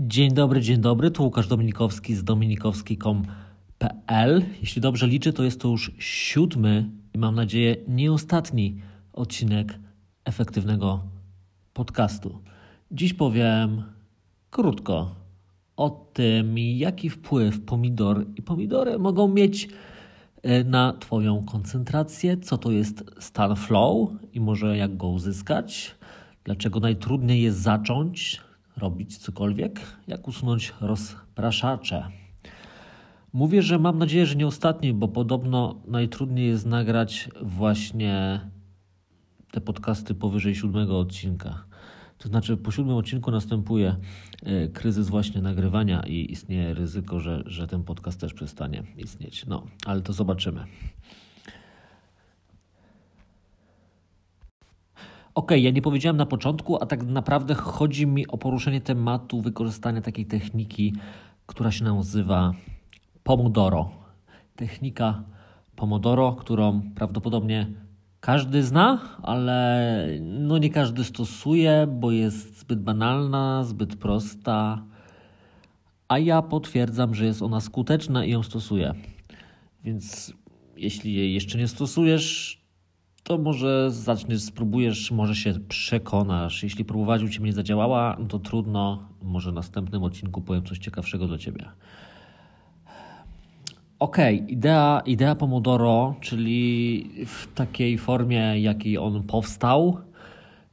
Dzień dobry, dzień dobry. Tu Łukasz Dominikowski z dominikowski.com.pl. Jeśli dobrze liczę, to jest to już siódmy i mam nadzieję nie ostatni odcinek efektywnego podcastu. Dziś powiem krótko o tym, jaki wpływ pomidor i pomidory mogą mieć e, na Twoją koncentrację, co to jest stan flow i może jak go uzyskać, dlaczego najtrudniej jest zacząć robić cokolwiek, jak usunąć rozpraszacze. Mówię, że mam nadzieję, że nie ostatni, bo podobno najtrudniej jest nagrać właśnie te podcasty powyżej siódmego odcinka. To znaczy, po siódmym odcinku następuje e, kryzys właśnie nagrywania i istnieje ryzyko, że, że ten podcast też przestanie istnieć. No, ale to zobaczymy. Ok, ja nie powiedziałem na początku, a tak naprawdę chodzi mi o poruszenie tematu wykorzystania takiej techniki, która się nazywa Pomodoro. Technika Pomodoro, którą prawdopodobnie każdy zna, ale no nie każdy stosuje, bo jest zbyt banalna, zbyt prosta. A ja potwierdzam, że jest ona skuteczna i ją stosuję. Więc jeśli jej jeszcze nie stosujesz, to może zaczniesz, spróbujesz, może się przekonasz. Jeśli próbować u Ciebie nie zadziałała, no to trudno, może w następnym odcinku powiem coś ciekawszego dla Ciebie. Ok, idea, idea Pomodoro, czyli w takiej formie, jakiej on powstał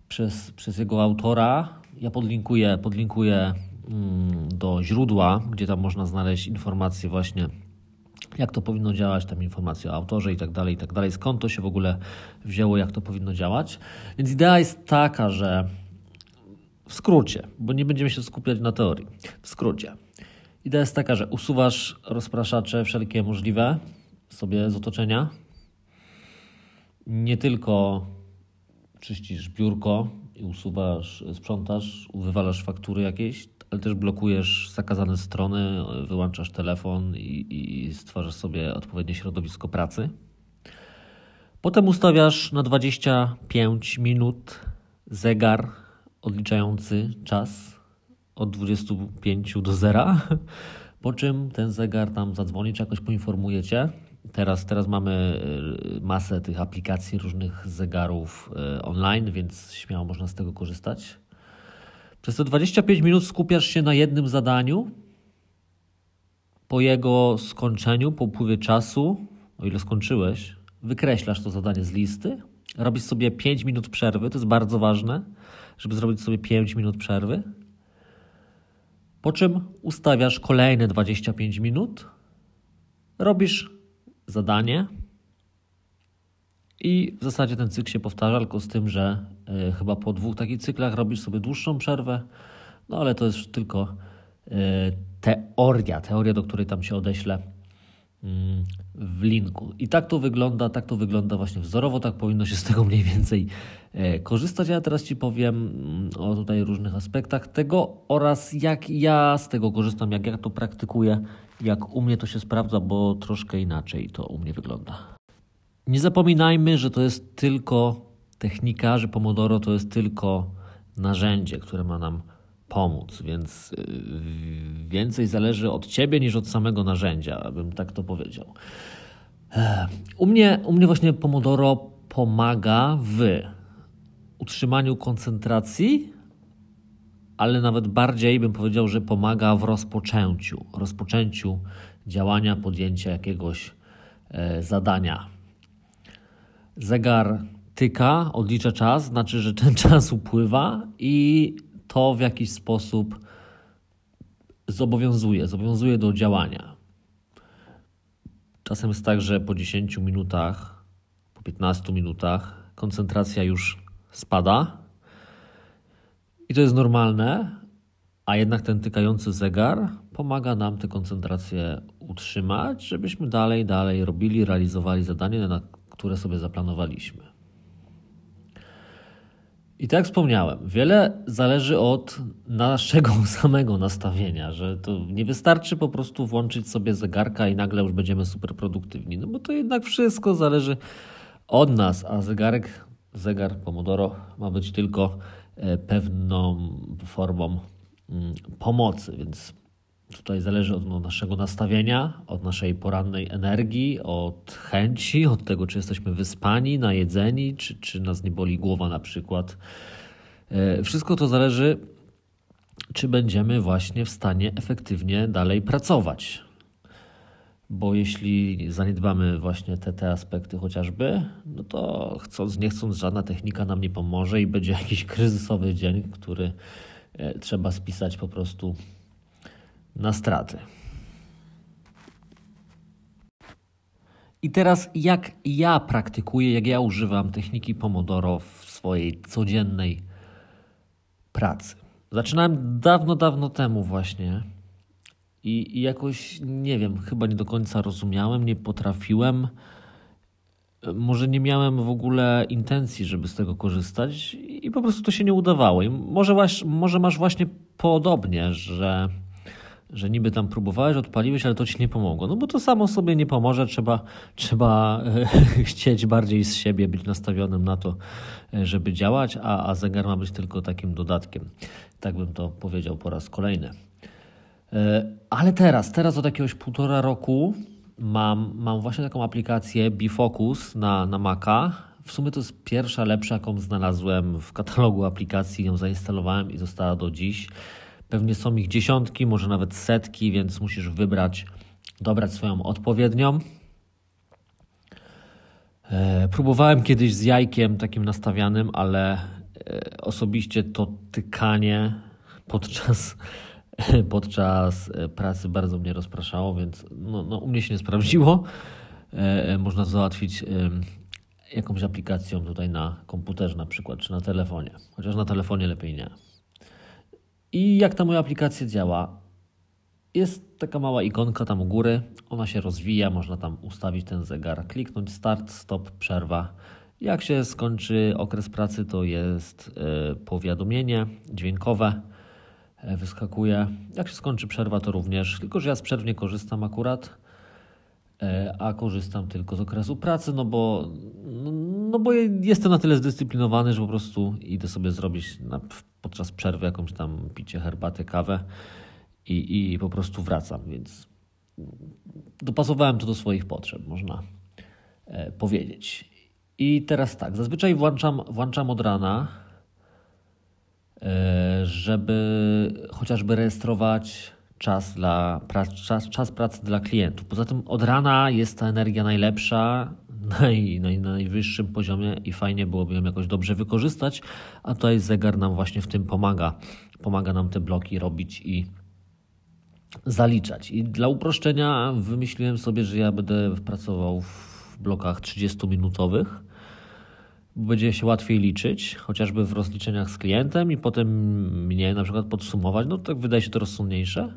przez, przez jego autora. Ja podlinkuję, podlinkuję mm, do źródła, gdzie tam można znaleźć informacje właśnie jak to powinno działać, tam informacje o autorze i tak dalej, i tak dalej, skąd to się w ogóle wzięło, jak to powinno działać. Więc idea jest taka, że w skrócie, bo nie będziemy się skupiać na teorii, w skrócie. Idea jest taka, że usuwasz rozpraszacze wszelkie możliwe sobie z otoczenia. Nie tylko czyścisz biurko usuwasz, sprzątasz, wywalasz faktury jakieś, ale też blokujesz zakazane strony, wyłączasz telefon i, i stwarzasz sobie odpowiednie środowisko pracy. Potem ustawiasz na 25 minut zegar odliczający czas od 25 do 0, po czym ten zegar tam zadzwoni, czy jakoś poinformujecie. Teraz, teraz mamy y, masę tych aplikacji, różnych zegarów y, online, więc śmiało można z tego korzystać. Przez te 25 minut skupiasz się na jednym zadaniu. Po jego skończeniu, po upływie czasu, o ile skończyłeś, wykreślasz to zadanie z listy. Robisz sobie 5 minut przerwy, to jest bardzo ważne, żeby zrobić sobie 5 minut przerwy. Po czym ustawiasz kolejne 25 minut, robisz zadanie, i w zasadzie ten cykl się powtarza, tylko z tym, że y, chyba po dwóch takich cyklach robisz sobie dłuższą przerwę, no ale to jest tylko y, teoria, teoria, do której tam się odeślę y, w linku. I tak to wygląda, tak to wygląda właśnie wzorowo, tak powinno się z tego mniej więcej korzystać. Ja teraz Ci powiem mm, o tutaj różnych aspektach tego oraz jak ja z tego korzystam, jak ja to praktykuję, jak u mnie to się sprawdza, bo troszkę inaczej to u mnie wygląda. Nie zapominajmy, że to jest tylko technika, że Pomodoro to jest tylko narzędzie, które ma nam pomóc, więc y, więcej zależy od ciebie niż od samego narzędzia, abym tak to powiedział. U mnie, u mnie właśnie Pomodoro pomaga w utrzymaniu koncentracji, ale nawet bardziej bym powiedział, że pomaga w rozpoczęciu, rozpoczęciu działania, podjęcia jakiegoś e, zadania zegar tyka, odlicza czas, znaczy, że ten czas upływa i to w jakiś sposób zobowiązuje, zobowiązuje do działania. Czasem jest tak, że po 10 minutach, po 15 minutach koncentracja już spada to jest normalne, a jednak ten tykający zegar pomaga nam tę koncentrację utrzymać, żebyśmy dalej, dalej robili, realizowali zadanie, na które sobie zaplanowaliśmy. I tak jak wspomniałem, wiele zależy od naszego samego nastawienia, że to nie wystarczy po prostu włączyć sobie zegarka i nagle już będziemy super produktywni, no bo to jednak wszystko zależy od nas, a zegarek, zegar Pomodoro ma być tylko pewną formą mm, pomocy, więc tutaj zależy od no, naszego nastawienia, od naszej porannej energii, od chęci, od tego, czy jesteśmy wyspani, najedzeni, czy, czy nas nie boli głowa na przykład. E, wszystko to zależy, czy będziemy właśnie w stanie efektywnie dalej pracować. Bo jeśli zaniedbamy właśnie te, te aspekty chociażby, no to chcąc, nie chcąc, żadna technika nam nie pomoże i będzie jakiś kryzysowy dzień, który e, trzeba spisać po prostu na straty. I teraz, jak ja praktykuję, jak ja używam techniki Pomodoro w swojej codziennej pracy. Zaczynałem dawno, dawno temu właśnie i, i jakoś, nie wiem, chyba nie do końca rozumiałem, nie potrafiłem. Może nie miałem w ogóle intencji, żeby z tego korzystać i po prostu to się nie udawało. I może, może masz właśnie podobnie, że że niby tam próbowałeś, odpaliłeś, ale to ci nie pomogło. No bo to samo sobie nie pomoże, trzeba, trzeba e, chcieć bardziej z siebie, być nastawionym na to, e, żeby działać, a, a zegar ma być tylko takim dodatkiem. Tak bym to powiedział po raz kolejny. E, ale teraz, teraz od jakiegoś półtora roku mam, mam właśnie taką aplikację Bifocus na, na Maca. W sumie to jest pierwsza lepsza, jaką znalazłem w katalogu aplikacji. Ją zainstalowałem i została do dziś. Pewnie są ich dziesiątki, może nawet setki, więc musisz wybrać, dobrać swoją odpowiednią. E, próbowałem kiedyś z jajkiem takim nastawianym, ale e, osobiście to tykanie podczas, podczas e, pracy bardzo mnie rozpraszało, więc no, no, u mnie się nie sprawdziło. Można załatwić jakąś aplikacją tutaj na komputerze na przykład, czy na telefonie. Chociaż na telefonie lepiej nie. I jak ta moja aplikacja działa? Jest taka mała ikonka tam u góry, ona się rozwija, można tam ustawić ten zegar, kliknąć start, stop, przerwa. Jak się skończy okres pracy, to jest e, powiadomienie dźwiękowe, e, wyskakuje. Jak się skończy przerwa, to również, tylko że ja z przerw nie korzystam akurat, e, a korzystam tylko z okresu pracy, no bo, no, bo jestem na tyle zdyscyplinowany, że po prostu idę sobie zrobić na, podczas przerwy jakąś tam picie herbatę, kawę i, i po prostu wracam, więc dopasowałem to do swoich potrzeb, można e, powiedzieć. I teraz tak, zazwyczaj włączam, włączam od rana, e, żeby chociażby rejestrować czas, dla, czas, czas pracy dla klientów. Poza tym od rana jest ta energia najlepsza, naj, naj, na najwyższym poziomie i fajnie byłoby ją jakoś dobrze wykorzystać, a tutaj zegar nam właśnie w tym pomaga. Pomaga nam te bloki robić i zaliczać. I dla uproszczenia wymyśliłem sobie, że ja będę pracował w blokach 30-minutowych, bo będzie się łatwiej liczyć, chociażby w rozliczeniach z klientem i potem mnie na przykład podsumować. No tak wydaje się to rozsądniejsze.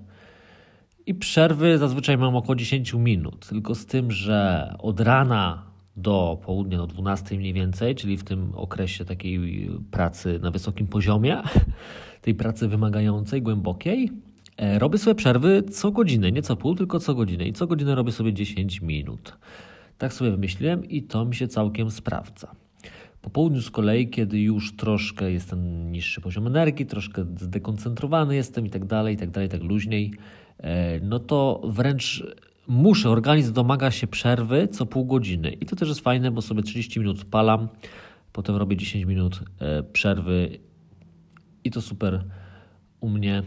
I przerwy zazwyczaj mam około 10 minut, tylko z tym, że od rana do południa, do 12 mniej więcej, czyli w tym okresie takiej pracy na wysokim poziomie, tej pracy wymagającej, głębokiej, e, robię sobie przerwy co godzinę, nie co pół, tylko co godzinę. I co godzinę robię sobie 10 minut. Tak sobie wymyśliłem i to mi się całkiem sprawdza. Po południu z kolei, kiedy już troszkę jest ten niższy poziom energii, troszkę zdekoncentrowany jestem i tak dalej, i tak dalej, tak luźniej, e, no to wręcz muszę, organizm domaga się przerwy co pół godziny. I to też jest fajne, bo sobie 30 minut palam, potem robię 10 minut e, przerwy i to super u mnie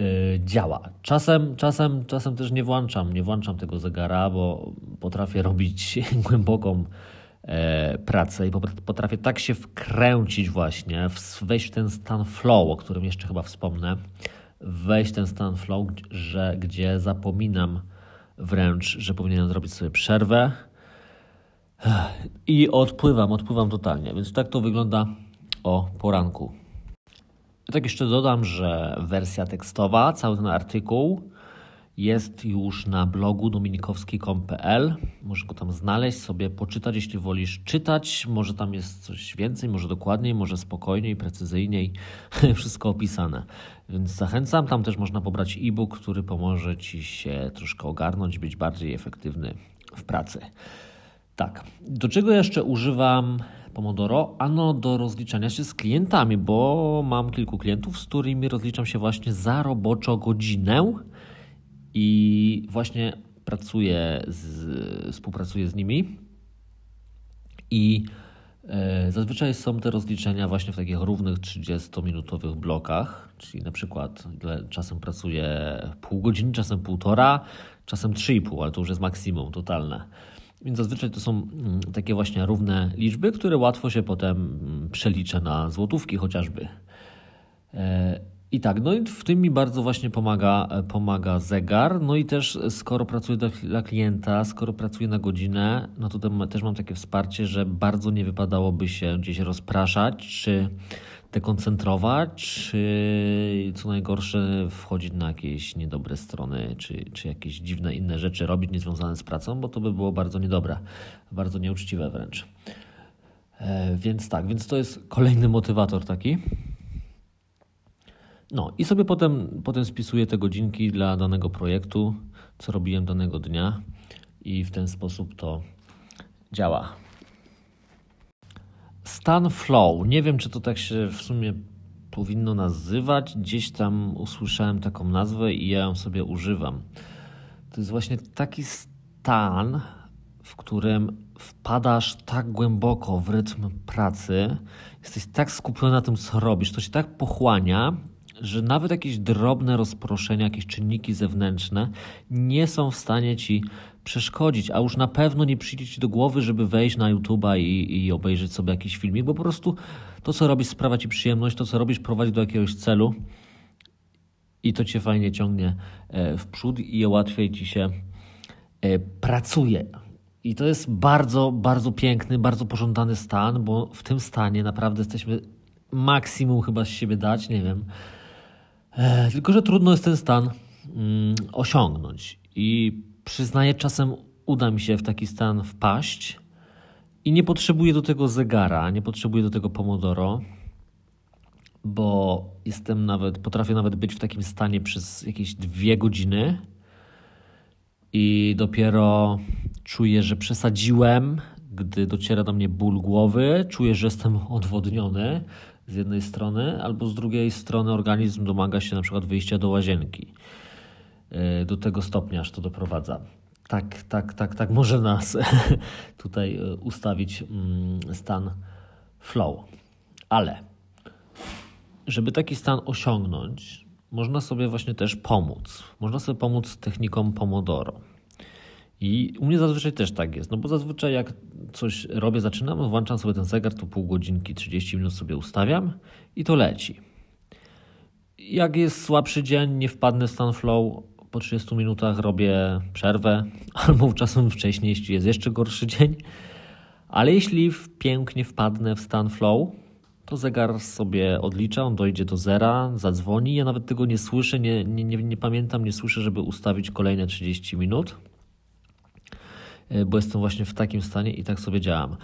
e, działa. Czasem, czasem, czasem też nie włączam, nie włączam tego zegara, bo potrafię robić głęboką pracę i potrafię tak się wkręcić właśnie, wejść w ten stan flow, o którym jeszcze chyba wspomnę, wejść w ten stan flow, że gdzie zapominam wręcz, że powinienem zrobić sobie przerwę i odpływam, odpływam totalnie. Więc tak to wygląda o poranku. tak jeszcze dodam, że wersja tekstowa, cały ten artykuł jest już na blogu dominikowski.pl. Możesz go tam znaleźć, sobie poczytać, jeśli wolisz czytać. Może tam jest coś więcej, może dokładniej, może spokojniej, precyzyjniej. Wszystko opisane. Więc zachęcam. Tam też można pobrać e-book, który pomoże Ci się troszkę ogarnąć, być bardziej efektywny w pracy. Tak. Do czego jeszcze używam Pomodoro? Ano do rozliczania się z klientami, bo mam kilku klientów, z którymi rozliczam się właśnie za roboczo godzinę i właśnie pracuję, z, współpracuję z nimi. I e, Zazwyczaj są te rozliczenia właśnie w takich równych 30-minutowych blokach, czyli na przykład czasem pracuję pół godziny, czasem półtora, czasem 3,5, ale to już jest maksimum totalne. Więc zazwyczaj to są mm, takie właśnie równe liczby, które łatwo się potem mm, przelicza na złotówki chociażby. I tak, no i w tym mi bardzo właśnie pomaga, pomaga zegar. No i też skoro pracuję dla klienta, skoro pracuję na godzinę, no to też mam takie wsparcie, że bardzo nie wypadałoby się gdzieś rozpraszać, czy dekoncentrować, czy co najgorsze wchodzić na jakieś niedobre strony, czy, czy jakieś dziwne inne rzeczy robić niezwiązane z pracą, bo to by było bardzo niedobre, bardzo nieuczciwe wręcz. E, więc tak, więc to jest kolejny motywator taki. No i sobie potem, potem spisuję te godzinki dla danego projektu, co robiłem danego dnia i w ten sposób to działa. Stan flow. Nie wiem, czy to tak się w sumie powinno nazywać. Gdzieś tam usłyszałem taką nazwę i ja ją sobie używam. To jest właśnie taki stan, w którym wpadasz tak głęboko w rytm pracy, jesteś tak skupiony na tym, co robisz, to się tak pochłania, że nawet jakieś drobne rozproszenia, jakieś czynniki zewnętrzne nie są w stanie ci przeszkodzić, a już na pewno nie przyjdzie ci do głowy, żeby wejść na YouTube'a i, i obejrzeć sobie jakiś filmik, bo po prostu to, co robisz, sprawia ci przyjemność, to, co robisz, prowadzi do jakiegoś celu i to cię fajnie ciągnie e, w przód i łatwiej ci się e, pracuje. I to jest bardzo, bardzo piękny, bardzo pożądany stan, bo w tym stanie naprawdę jesteśmy maksimum chyba z siebie dać, nie wiem. E, tylko, że trudno jest ten stan mm, osiągnąć. I przyznaję, czasem uda mi się w taki stan wpaść i nie potrzebuję do tego zegara, nie potrzebuję do tego pomodoro, bo jestem nawet, potrafię nawet być w takim stanie przez jakieś dwie godziny i dopiero czuję, że przesadziłem, gdy dociera do mnie ból głowy, czuję, że jestem odwodniony z jednej strony, albo z drugiej strony organizm domaga się na przykład wyjścia do łazienki. E, do tego stopnia, aż to doprowadza. Tak, tak, tak, tak może nas tutaj e, ustawić mm, stan flow. Ale żeby taki stan osiągnąć, można sobie właśnie też pomóc. Można sobie pomóc techniką Pomodoro. I u mnie zazwyczaj też tak jest, no bo zazwyczaj jak coś robię, zaczynam, włączam sobie ten zegar, to pół godzinki, 30 minut sobie ustawiam i to leci. Jak jest słabszy dzień, nie wpadnę w stan flow, po 30 minutach robię przerwę, albo czasem wcześniej, jeśli jest jeszcze gorszy dzień. Ale jeśli pięknie wpadnę w stan flow, to zegar sobie odlicza, on dojdzie do zera, zadzwoni. Ja nawet tego nie słyszę, nie, nie, nie, nie pamiętam, nie słyszę, żeby ustawić kolejne 30 minut, bo jestem właśnie w takim stanie i tak sobie działam.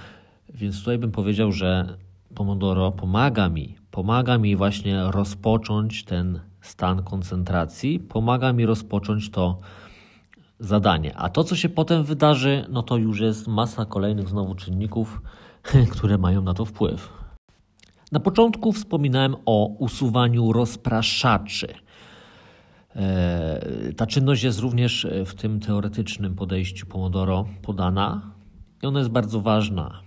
Więc tutaj bym powiedział, że Pomodoro pomaga mi, pomaga mi właśnie rozpocząć ten stan koncentracji, pomaga mi rozpocząć to zadanie. A to, co się potem wydarzy, no to już jest masa kolejnych znowu czynników, które mają na to wpływ. Na początku wspominałem o usuwaniu rozpraszaczy. E, ta czynność jest również w tym teoretycznym podejściu Pomodoro podana i ona jest bardzo ważna.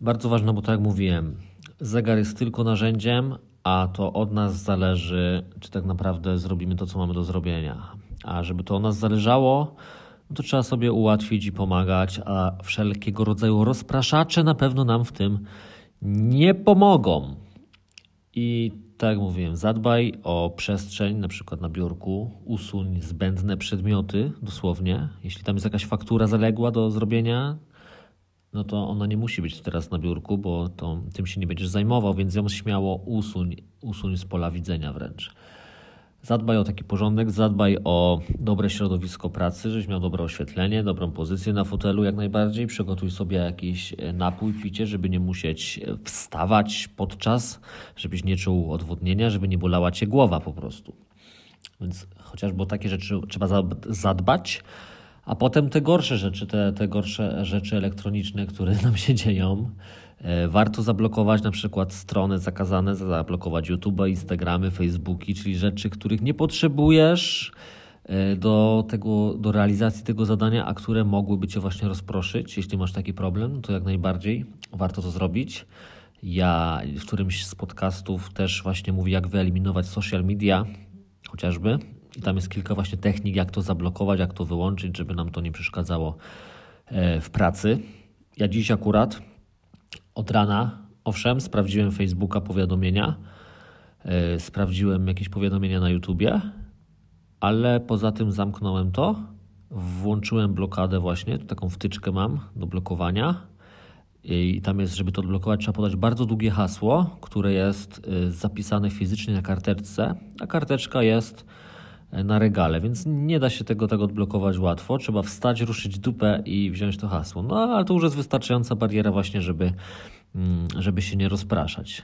Bardzo ważna, bo tak jak mówiłem, zegar jest tylko narzędziem, a to od nas zależy, czy tak naprawdę zrobimy to, co mamy do zrobienia. A żeby to od nas zależało, no to trzeba sobie ułatwić i pomagać, a wszelkiego rodzaju rozpraszacze na pewno nam w tym nie pomogą. I tak jak mówiłem, zadbaj o przestrzeń, na przykład na biurku, usuń zbędne przedmioty, dosłownie. Jeśli tam jest jakaś faktura zaległa do zrobienia, no to ona nie musi być teraz na biurku, bo to, tym się nie będziesz zajmował, więc ją śmiało usuń, usuń z pola widzenia wręcz. Zadbaj o taki porządek, zadbaj o dobre środowisko pracy, żebyś miał dobre oświetlenie, dobrą pozycję na fotelu jak najbardziej. Przygotuj sobie jakiś e, napój, picie, żeby nie musieć e, wstawać podczas, żebyś nie czuł odwodnienia, żeby nie bolała cię głowa po prostu. Więc chociażby o takie rzeczy trzeba zadbać. A potem te gorsze rzeczy, te, te gorsze rzeczy elektroniczne, które nam się dzieją, e, warto zablokować na przykład strony zakazane, zablokować YouTube, Instagramy, Facebooki, czyli rzeczy, których nie potrzebujesz e, do, tego, do realizacji tego zadania, a które mogłyby Cię właśnie rozproszyć. Jeśli masz taki problem, to jak najbardziej warto to zrobić. Ja w którymś z podcastów też właśnie mówię, jak wyeliminować social media, chociażby. I tam jest kilka właśnie technik, jak to zablokować, jak to wyłączyć, żeby nam to nie przeszkadzało e, w pracy. Ja dziś akurat od rana, owszem, sprawdziłem Facebooka powiadomienia, e, sprawdziłem jakieś powiadomienia na YouTubie, ale poza tym zamknąłem to, włączyłem blokadę właśnie, taką wtyczkę mam do blokowania i tam jest, żeby to odblokować, trzeba podać bardzo długie hasło, które jest y, zapisane fizycznie na karteczce, a karteczka jest na regale, więc nie da się tego tak odblokować łatwo. Trzeba wstać, ruszyć dupę i wziąć to hasło. No ale to już jest wystarczająca bariera właśnie, żeby, mm, żeby się nie rozpraszać.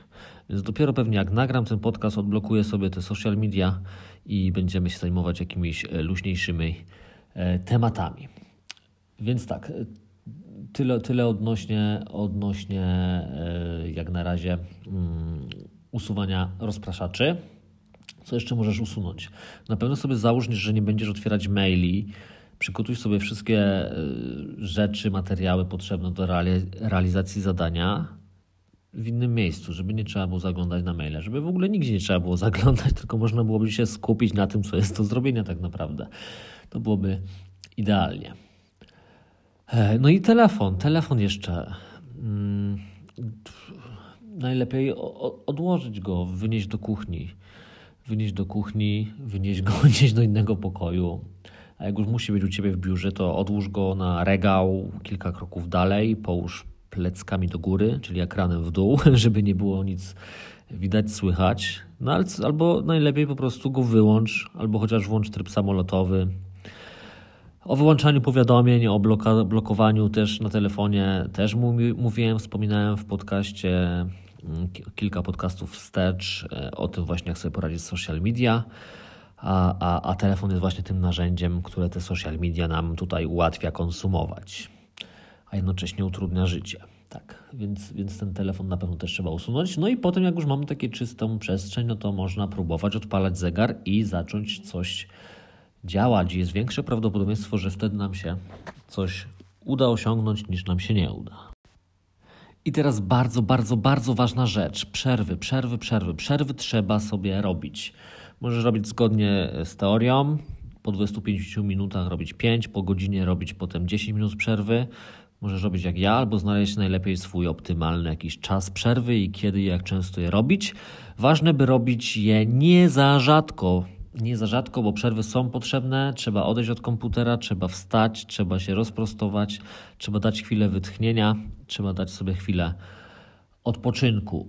Więc dopiero pewnie jak nagram ten podcast, odblokuję sobie te social media i będziemy się zajmować jakimiś y, luźniejszymi tematami. Więc tak, tyle, tyle odnośnie, odnośnie e, jak na razie mm, usuwania rozpraszaczy. Co jeszcze możesz usunąć? Na pewno sobie załóż, że nie będziesz otwierać maili. Przygotuj sobie wszystkie e, rzeczy, materiały potrzebne do realizacji zadania w innym miejscu, żeby nie trzeba było zaglądać na maile, żeby w ogóle nigdzie nie trzeba było zaglądać, tylko można byłoby się skupić na tym, co jest do zrobienia tak naprawdę. To byłoby idealnie. E, no i telefon, telefon jeszcze. Mm, najlepiej odłożyć go, wynieść do kuchni. Wynieść do kuchni, wynieść go gdzieś do innego pokoju. A jak już musi być u ciebie w biurze, to odłóż go na regał kilka kroków dalej, połóż pleckami do góry, czyli ekranem w dół, żeby nie było nic widać, słychać. No albo najlepiej po prostu go wyłącz, albo chociaż włącz tryb samolotowy, o wyłączaniu powiadomień, o blokowaniu też na telefonie też mówiłem, wspominałem w podcaście kilka podcastów wstecz e, o tym właśnie, jak sobie poradzić z social media. A, a, a telefon jest właśnie tym narzędziem, które te social media nam tutaj ułatwia konsumować, a jednocześnie utrudnia życie. Tak, więc, więc ten telefon na pewno też trzeba usunąć. No i potem, jak już mamy takie czystą przestrzeń, no to można próbować odpalać zegar i zacząć coś działać, jest większe prawdopodobieństwo, że wtedy nam się coś uda osiągnąć, niż nam się nie uda. I teraz bardzo, bardzo, bardzo ważna rzecz. Przerwy, przerwy, przerwy. Przerwy trzeba sobie robić. Możesz robić zgodnie z teorią. Po 25 minutach robić 5, po godzinie robić potem 10 minut przerwy. Możesz robić jak ja, albo znaleźć najlepiej swój optymalny jakiś czas przerwy i kiedy i jak często je robić. Ważne, by robić je nie za rzadko, nie za rzadko, bo przerwy są potrzebne. Trzeba odejść od komputera, trzeba wstać, trzeba się rozprostować, trzeba dać chwilę wytchnienia, trzeba dać sobie chwilę odpoczynku.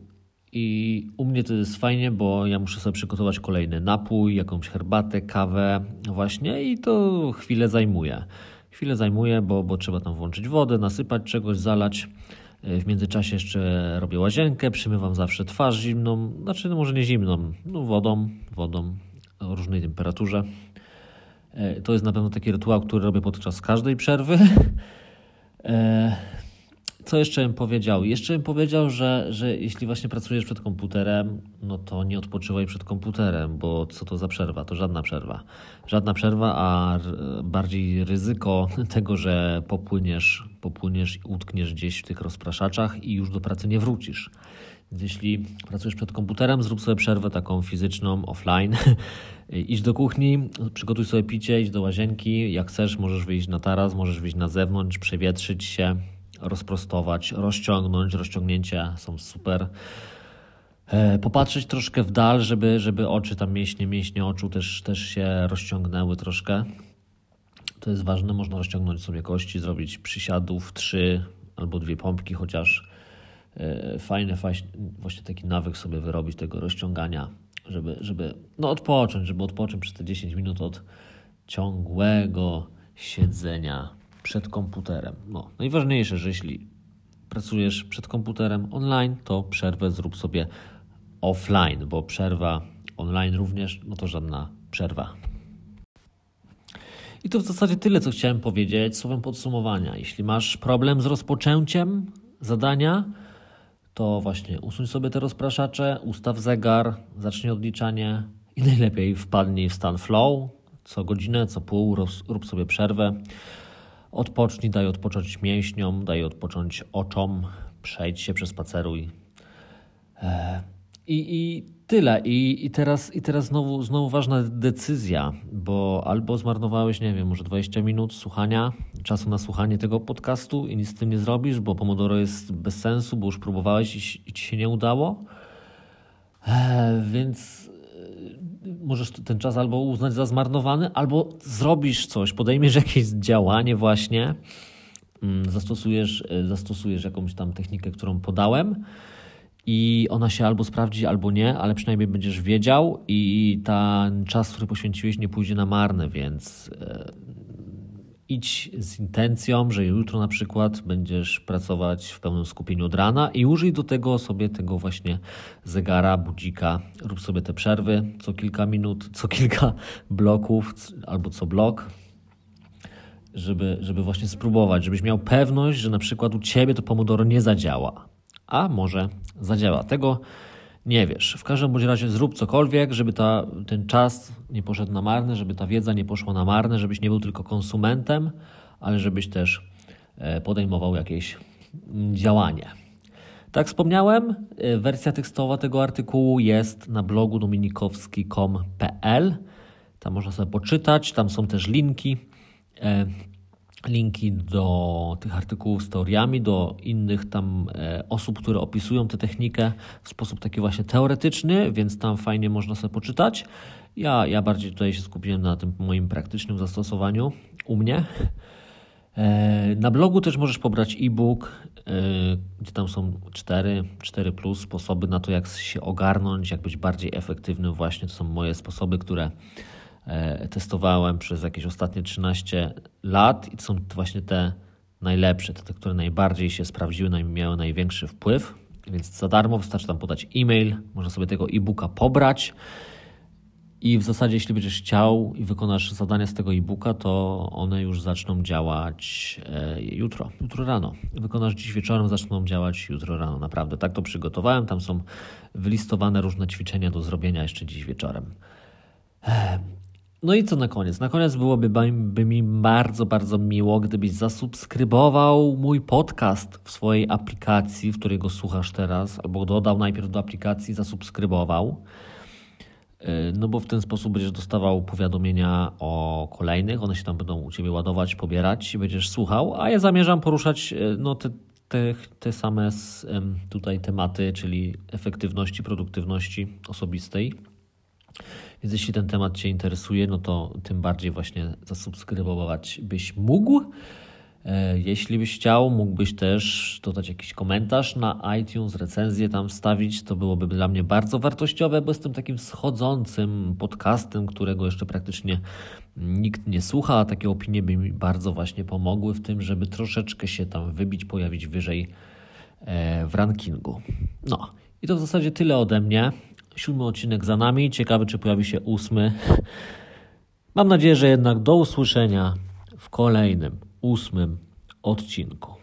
I u mnie to jest fajnie, bo ja muszę sobie przygotować kolejny napój, jakąś herbatę, kawę, właśnie, i to chwilę zajmuje. Chwilę zajmuje, bo, bo trzeba tam włączyć wodę, nasypać czegoś, zalać. W międzyczasie jeszcze robię łazienkę, przymywam zawsze twarz zimną, znaczy no może nie zimną, no wodą, wodą, o różnej temperaturze. E, to jest na pewno taki rytuał, który robię podczas każdej przerwy. E, co jeszcze bym powiedział? Jeszcze bym powiedział, że, że jeśli właśnie pracujesz przed komputerem, no to nie odpoczywaj przed komputerem, bo co to za przerwa? To żadna przerwa. Żadna przerwa, a bardziej ryzyko tego, że popłyniesz, popłyniesz i utkniesz gdzieś w tych rozpraszaczach i już do pracy nie wrócisz. Jeśli pracujesz przed komputerem, zrób sobie przerwę taką fizyczną, offline. idź do kuchni, przygotuj sobie picie, idź do łazienki. Jak chcesz, możesz wyjść na taras, możesz wyjść na zewnątrz, przewietrzyć się, rozprostować, rozciągnąć. Rozciągnięcia są super. E, popatrzeć troszkę w dal, żeby, żeby oczy, tam mięśnie, mięśnie oczu też, też się rozciągnęły troszkę. To jest ważne, można rozciągnąć sobie kości, zrobić przysiadów, trzy albo dwie pompki chociaż E, fajny właśnie taki nawyk sobie wyrobić tego rozciągania, żeby, żeby no odpocząć, żeby odpocząć przez te 10 minut od ciągłego siedzenia przed komputerem. No, najważniejsze, że jeśli pracujesz przed komputerem online, to przerwę zrób sobie offline, bo przerwa online również, no to żadna przerwa. I to w zasadzie tyle, co chciałem powiedzieć słowem podsumowania. Jeśli masz problem z rozpoczęciem zadania, to właśnie usuń sobie te rozpraszacze, ustaw zegar, zacznij odliczanie i najlepiej wpadnij w stan flow. Co godzinę, co pół rób sobie przerwę. Odpocznij, daj odpocząć mięśniom, daj odpocząć oczom, przejdź się, przespaceruj. E, I, i tyle. I, i, teraz, i teraz znowu, znowu ważna decyzja, bo albo zmarnowałeś, nie wiem, może 20 minut słuchania, czasu na słuchanie tego podcastu i nic z tym nie zrobisz, bo Pomodoro jest bez sensu, bo już próbowałeś i, i ci się nie udało. E, więc e, możesz ten czas albo uznać za zmarnowany, albo zrobisz coś, podejmiesz jakieś działanie właśnie, mm, zastosujesz, e, zastosujesz jakąś tam technikę, którą podałem i ona się albo sprawdzi, albo nie, ale przynajmniej będziesz wiedział i ten czas, który poświęciłeś, nie pójdzie na marne, więc e, idź z intencją, że jutro na przykład będziesz pracować w pełnym skupieniu od rana i użyj do tego sobie tego właśnie zegara, budzika. Rób sobie te przerwy co kilka minut, co kilka bloków albo co blok, żeby, żeby właśnie spróbować, żebyś miał pewność, że na przykład u Ciebie to Pomodoro nie zadziała a może zadziała. Tego nie wiesz. W każdym bądź razie zrób cokolwiek, żeby ta, ten czas nie poszedł na marne, żeby ta wiedza nie poszła na marne, żebyś nie był tylko konsumentem, ale żebyś też e, podejmował jakieś działanie. Tak wspomniałem, e, wersja tekstowa tego artykułu jest na blogu dominikowski.com.pl. Tam można sobie poczytać, tam są też linki. Linki do tych artykułów z teoriami, do innych tam e, osób, które opisują tę technikę w sposób taki właśnie teoretyczny, więc tam fajnie można sobie poczytać. Ja, ja bardziej tutaj się skupiłem na tym moim praktycznym zastosowaniu u mnie. E, na blogu też możesz pobrać e-book, e, gdzie tam są cztery, cztery plus sposoby na to, jak się ogarnąć, jak być bardziej efektywnym. Właśnie to są moje sposoby, które testowałem przez jakieś ostatnie 13 lat i to są właśnie te najlepsze, te, które najbardziej się sprawdziły, miały największy wpływ. Więc za darmo wystarczy tam podać e-mail, można sobie tego e-booka pobrać. I w zasadzie, jeśli będziesz chciał i wykonasz zadania z tego e-booka, to one już zaczną działać e, jutro, jutro rano. Wykonasz dziś wieczorem, zaczną działać jutro rano. Naprawdę, tak to przygotowałem. Tam są wylistowane różne ćwiczenia do zrobienia jeszcze dziś wieczorem. No i co na koniec? Na koniec byłoby by mi bardzo, bardzo miło, gdybyś zasubskrybował mój podcast w swojej aplikacji, w której go słuchasz teraz, albo dodał najpierw do aplikacji, zasubskrybował. Y, no bo w ten sposób będziesz dostawał powiadomienia o kolejnych, one się tam będą u Ciebie ładować, pobierać i będziesz słuchał, a ja zamierzam poruszać y, no, te, te, te same tutaj tematy, czyli efektywności, produktywności osobistej więc jeśli ten temat Cię interesuje, no to tym bardziej właśnie zasubskrybować byś mógł. E, jeśli byś chciał, mógłbyś też dodać jakiś komentarz na iTunes, recenzję tam wstawić. To byłoby dla mnie bardzo wartościowe, bo jestem takim schodzącym podcastem, którego jeszcze praktycznie nikt nie słucha, a takie opinie by mi bardzo właśnie pomogły w tym, żeby troszeczkę się tam wybić, pojawić wyżej e, w rankingu. No i to w zasadzie tyle ode mnie. Siódmy odcinek za nami. Ciekawy, czy pojawi się ósmy. Mam nadzieję, że jednak do usłyszenia w kolejnym, ósmym odcinku.